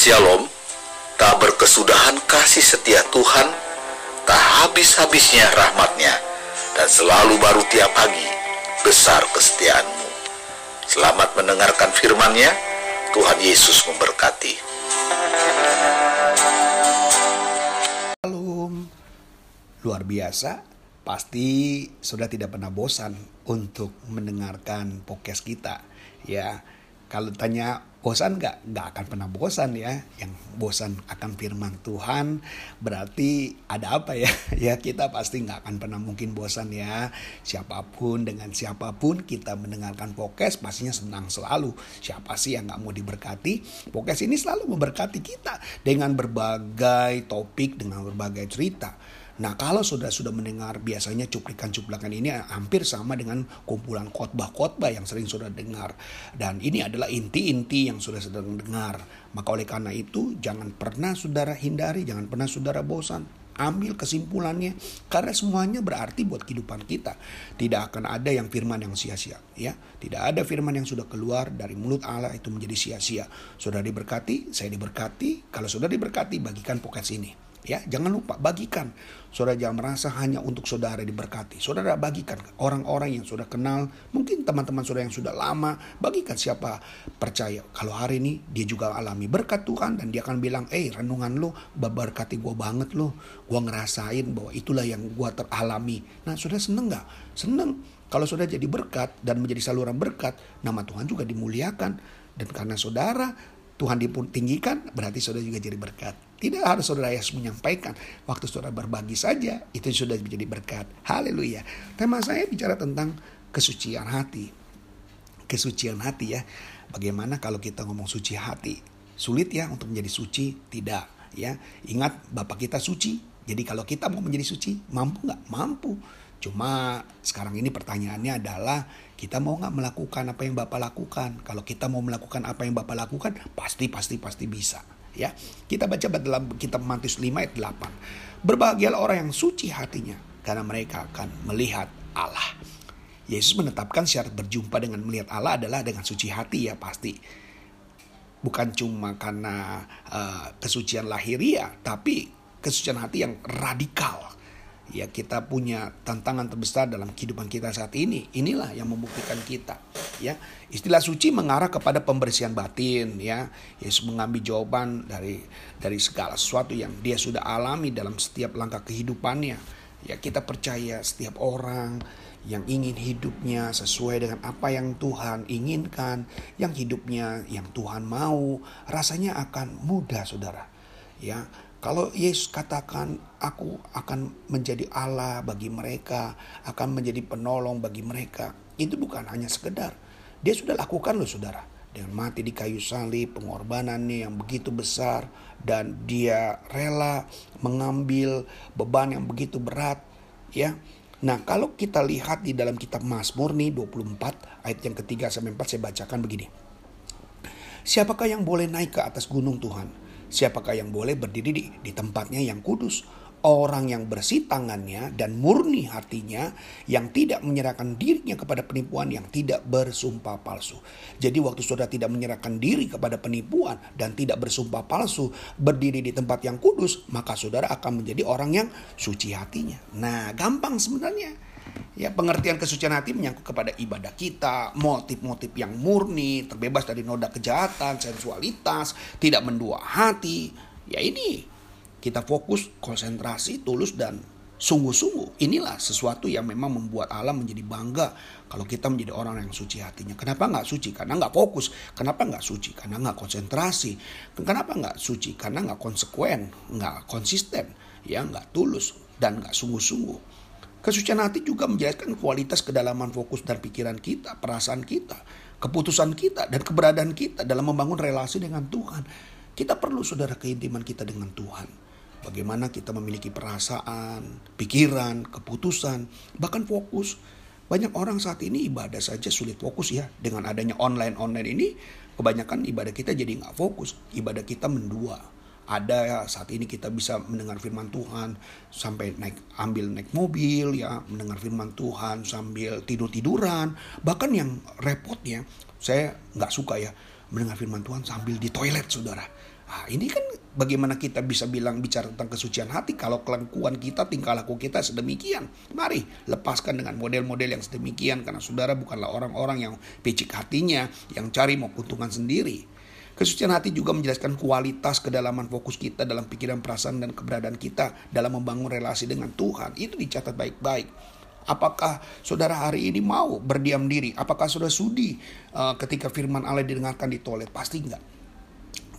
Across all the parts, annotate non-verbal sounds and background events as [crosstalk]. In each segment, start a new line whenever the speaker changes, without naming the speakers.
Shalom, tak berkesudahan kasih setia Tuhan, tak habis-habisnya rahmatnya, dan selalu baru tiap pagi, besar kesetiaanmu. Selamat mendengarkan firman-Nya, Tuhan Yesus memberkati.
Shalom, luar biasa. Pasti sudah tidak pernah bosan untuk mendengarkan podcast kita. Ya, kalau tanya bosan nggak? Nggak akan pernah bosan ya. Yang bosan akan firman Tuhan berarti ada apa ya? [laughs] Ya kita pasti nggak akan pernah mungkin bosan ya. Siapa pun dengan siapa pun kita mendengarkan podcast pastinya senang selalu. Siapa sih yang nggak mau diberkati? Podcast ini selalu memberkati kita dengan berbagai topik, dengan berbagai cerita. Nah kalau sudah sudah mendengar biasanya cuplikan-cuplikan ini hampir sama dengan kumpulan khotbah-khotbah yang sering sudah dengar. Dan ini adalah inti-inti yang sudah sedang dengar. Maka oleh karena itu jangan pernah saudara hindari, jangan pernah saudara bosan. Ambil kesimpulannya karena semuanya berarti buat kehidupan kita. Tidak akan ada yang firman yang sia-sia, ya. Tidak ada firman yang sudah keluar dari mulut Allah itu menjadi sia-sia. Sudah diberkati, saya diberkati. Kalau sudah diberkati, bagikan podcast ini. Ya, jangan lupa bagikan. Saudara jangan merasa hanya untuk saudara diberkati. Saudara bagikan orang-orang yang sudah kenal, mungkin teman-teman saudara yang sudah lama, bagikan siapa percaya. Kalau hari ini dia juga alami berkat Tuhan dan dia akan bilang, "Eh, renungan lo berkati gue banget lo. Gue ngerasain bahwa itulah yang gue teralami." Nah, saudara seneng nggak? Seneng. Kalau sudah jadi berkat dan menjadi saluran berkat, nama Tuhan juga dimuliakan. Dan karena saudara Tuhan ditinggikan, berarti saudara juga jadi berkat. Tidak harus saudara yang menyampaikan. Waktu saudara berbagi saja, itu sudah menjadi berkat. Haleluya. Tema saya bicara tentang kesucian hati. Kesucian hati ya. Bagaimana kalau kita ngomong suci hati? Sulit ya untuk menjadi suci? Tidak. ya. Ingat Bapak kita suci. Jadi kalau kita mau menjadi suci, mampu nggak? Mampu. Cuma sekarang ini pertanyaannya adalah kita mau nggak melakukan apa yang Bapak lakukan? Kalau kita mau melakukan apa yang Bapak lakukan, pasti pasti pasti bisa. Ya, kita baca dalam kitab Matius 5 ayat 8. Berbahagialah orang yang suci hatinya, karena mereka akan melihat Allah. Yesus menetapkan syarat berjumpa dengan melihat Allah adalah dengan suci hati ya pasti. Bukan cuma karena uh, kesucian lahiria, tapi kesucian hati yang radikal ya kita punya tantangan terbesar dalam kehidupan kita saat ini. Inilah yang membuktikan kita, ya. Istilah suci mengarah kepada pembersihan batin, ya. Yesus mengambil jawaban dari dari segala sesuatu yang dia sudah alami dalam setiap langkah kehidupannya. Ya, kita percaya setiap orang yang ingin hidupnya sesuai dengan apa yang Tuhan inginkan, yang hidupnya yang Tuhan mau, rasanya akan mudah, Saudara. Ya, kalau Yesus katakan, "Aku akan menjadi Allah bagi mereka, akan menjadi penolong bagi mereka," itu bukan hanya sekedar. Dia sudah lakukan loh, saudara, dengan mati di kayu salib, pengorbanannya yang begitu besar, dan dia rela mengambil beban yang begitu berat, ya. Nah, kalau kita lihat di dalam kitab Mazmur nih 24 ayat yang ketiga sampai 4 saya bacakan begini. Siapakah yang boleh naik ke atas gunung Tuhan? Siapakah yang boleh berdiri di, di tempatnya yang kudus? Orang yang bersih tangannya dan murni hatinya yang tidak menyerahkan dirinya kepada penipuan yang tidak bersumpah palsu. Jadi waktu saudara tidak menyerahkan diri kepada penipuan dan tidak bersumpah palsu, berdiri di tempat yang kudus, maka saudara akan menjadi orang yang suci hatinya. Nah, gampang sebenarnya. Ya, pengertian kesucian hati menyangkut kepada ibadah kita, motif-motif yang murni, terbebas dari noda kejahatan, sensualitas, tidak mendua hati. Ya ini, kita fokus, konsentrasi, tulus, dan sungguh-sungguh. Inilah sesuatu yang memang membuat Allah menjadi bangga kalau kita menjadi orang yang suci hatinya. Kenapa nggak suci? Karena nggak fokus. Kenapa nggak suci? Karena nggak konsentrasi. Kenapa nggak suci? Karena nggak konsekuen, nggak konsisten, ya nggak tulus dan nggak sungguh-sungguh. Kesucian hati juga menjelaskan kualitas kedalaman fokus dan pikiran kita, perasaan kita, keputusan kita, dan keberadaan kita dalam membangun relasi dengan Tuhan. Kita perlu saudara keintiman kita dengan Tuhan. Bagaimana kita memiliki perasaan, pikiran, keputusan, bahkan fokus. Banyak orang saat ini ibadah saja sulit fokus ya. Dengan adanya online-online ini, kebanyakan ibadah kita jadi nggak fokus. Ibadah kita mendua ada ya saat ini kita bisa mendengar firman Tuhan sampai naik ambil naik mobil ya mendengar firman Tuhan sambil tidur tiduran bahkan yang repotnya saya nggak suka ya mendengar firman Tuhan sambil di toilet saudara Nah, ini kan bagaimana kita bisa bilang bicara tentang kesucian hati kalau kelakuan kita, tingkah laku kita sedemikian. Mari lepaskan dengan model-model yang sedemikian karena saudara bukanlah orang-orang yang picik hatinya, yang cari mau keuntungan sendiri. Kesucian hati juga menjelaskan kualitas kedalaman fokus kita dalam pikiran, perasaan, dan keberadaan kita dalam membangun relasi dengan Tuhan. Itu dicatat baik-baik. Apakah saudara hari ini mau berdiam diri? Apakah saudara sudi uh, ketika firman Allah didengarkan di toilet? Pasti enggak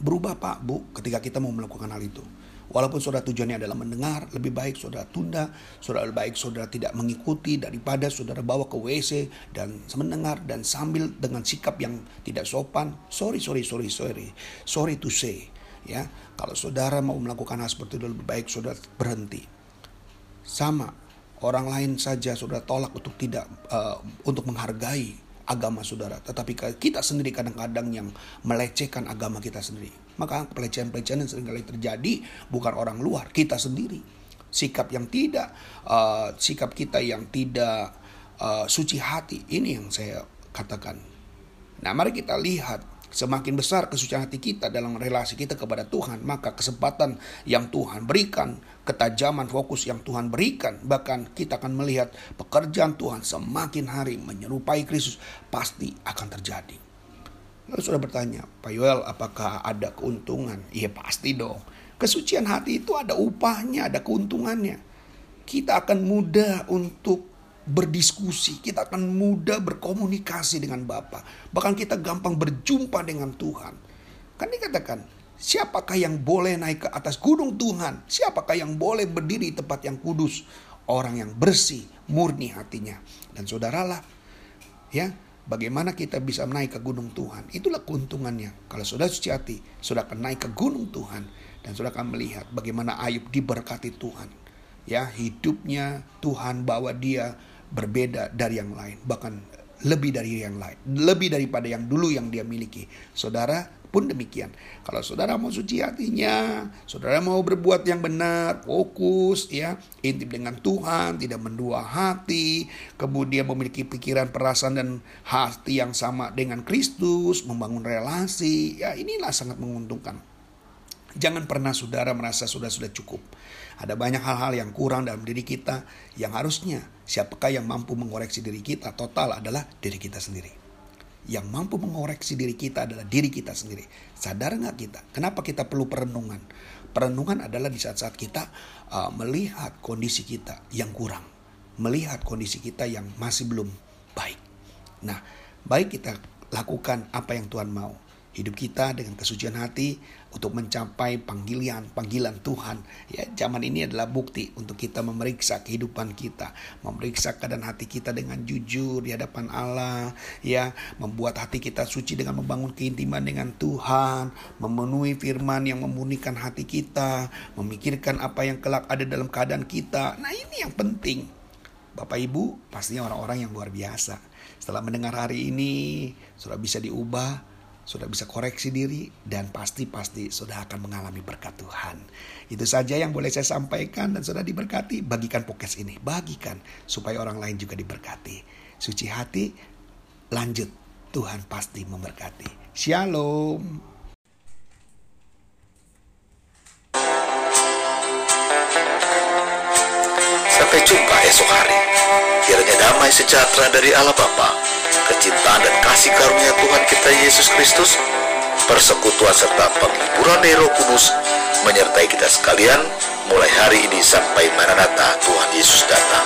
berubah Pak Bu ketika kita mau melakukan hal itu. Walaupun saudara tujuannya adalah mendengar, lebih baik saudara tunda, saudara lebih baik saudara tidak mengikuti daripada saudara bawa ke WC dan mendengar dan sambil dengan sikap yang tidak sopan. Sorry, sorry, sorry, sorry, sorry to say. Ya, kalau saudara mau melakukan hal seperti itu lebih baik saudara berhenti. Sama orang lain saja saudara tolak untuk tidak uh, untuk menghargai agama saudara. Tetapi kita sendiri kadang-kadang yang melecehkan agama kita sendiri. Maka pelecehan-pelecehan yang sering kali terjadi bukan orang luar, kita sendiri. Sikap yang tidak, uh, sikap kita yang tidak uh, suci hati. Ini yang saya katakan. Nah mari kita lihat Semakin besar kesucian hati kita dalam relasi kita kepada Tuhan, maka kesempatan yang Tuhan berikan, ketajaman fokus yang Tuhan berikan, bahkan kita akan melihat pekerjaan Tuhan semakin hari menyerupai Kristus pasti akan terjadi. Lalu sudah bertanya, Pak Yoel, apakah ada keuntungan? Iya pasti dong. Kesucian hati itu ada upahnya, ada keuntungannya. Kita akan mudah untuk berdiskusi, kita akan mudah berkomunikasi dengan Bapa. Bahkan kita gampang berjumpa dengan Tuhan. Kan dikatakan, siapakah yang boleh naik ke atas gunung Tuhan? Siapakah yang boleh berdiri di tempat yang kudus? Orang yang bersih, murni hatinya. Dan saudaralah, ya, bagaimana kita bisa naik ke gunung Tuhan? Itulah keuntungannya. Kalau sudah suci hati, sudah akan naik ke gunung Tuhan dan sudah akan melihat bagaimana Ayub diberkati Tuhan. Ya, hidupnya Tuhan bawa dia berbeda dari yang lain, bahkan lebih dari yang lain, lebih daripada yang dulu yang dia miliki. Saudara pun demikian. Kalau saudara mau suci hatinya, saudara mau berbuat yang benar, fokus ya, intip dengan Tuhan, tidak mendua hati, kemudian memiliki pikiran, perasaan dan hati yang sama dengan Kristus, membangun relasi, ya inilah sangat menguntungkan. Jangan pernah saudara merasa sudah sudah cukup. Ada banyak hal-hal yang kurang dalam diri kita yang harusnya siapakah yang mampu mengoreksi diri kita total adalah diri kita sendiri. Yang mampu mengoreksi diri kita adalah diri kita sendiri. Sadar nggak kita? Kenapa kita perlu perenungan? Perenungan adalah di saat-saat kita uh, melihat kondisi kita yang kurang. Melihat kondisi kita yang masih belum baik. Nah, baik kita lakukan apa yang Tuhan mau hidup kita dengan kesucian hati untuk mencapai panggilan panggilan Tuhan. Ya, zaman ini adalah bukti untuk kita memeriksa kehidupan kita, memeriksa keadaan hati kita dengan jujur di hadapan Allah, ya, membuat hati kita suci dengan membangun keintiman dengan Tuhan, memenuhi firman yang memurnikan hati kita, memikirkan apa yang kelak ada dalam keadaan kita. Nah, ini yang penting. Bapak Ibu, pastinya orang-orang yang luar biasa. Setelah mendengar hari ini, sudah bisa diubah sudah bisa koreksi diri dan pasti-pasti sudah akan mengalami berkat Tuhan. Itu saja yang boleh saya sampaikan dan sudah diberkati. Bagikan podcast ini, bagikan supaya orang lain juga diberkati. Suci hati, lanjut. Tuhan pasti memberkati. Shalom.
Sampai jumpa esok hari. Kiranya damai sejahtera dari Allah Bapa kecintaan dan kasih karunia Tuhan kita Yesus Kristus, persekutuan serta penghiburan Roh Kudus menyertai kita sekalian mulai hari ini sampai Maranatha Tuhan Yesus datang.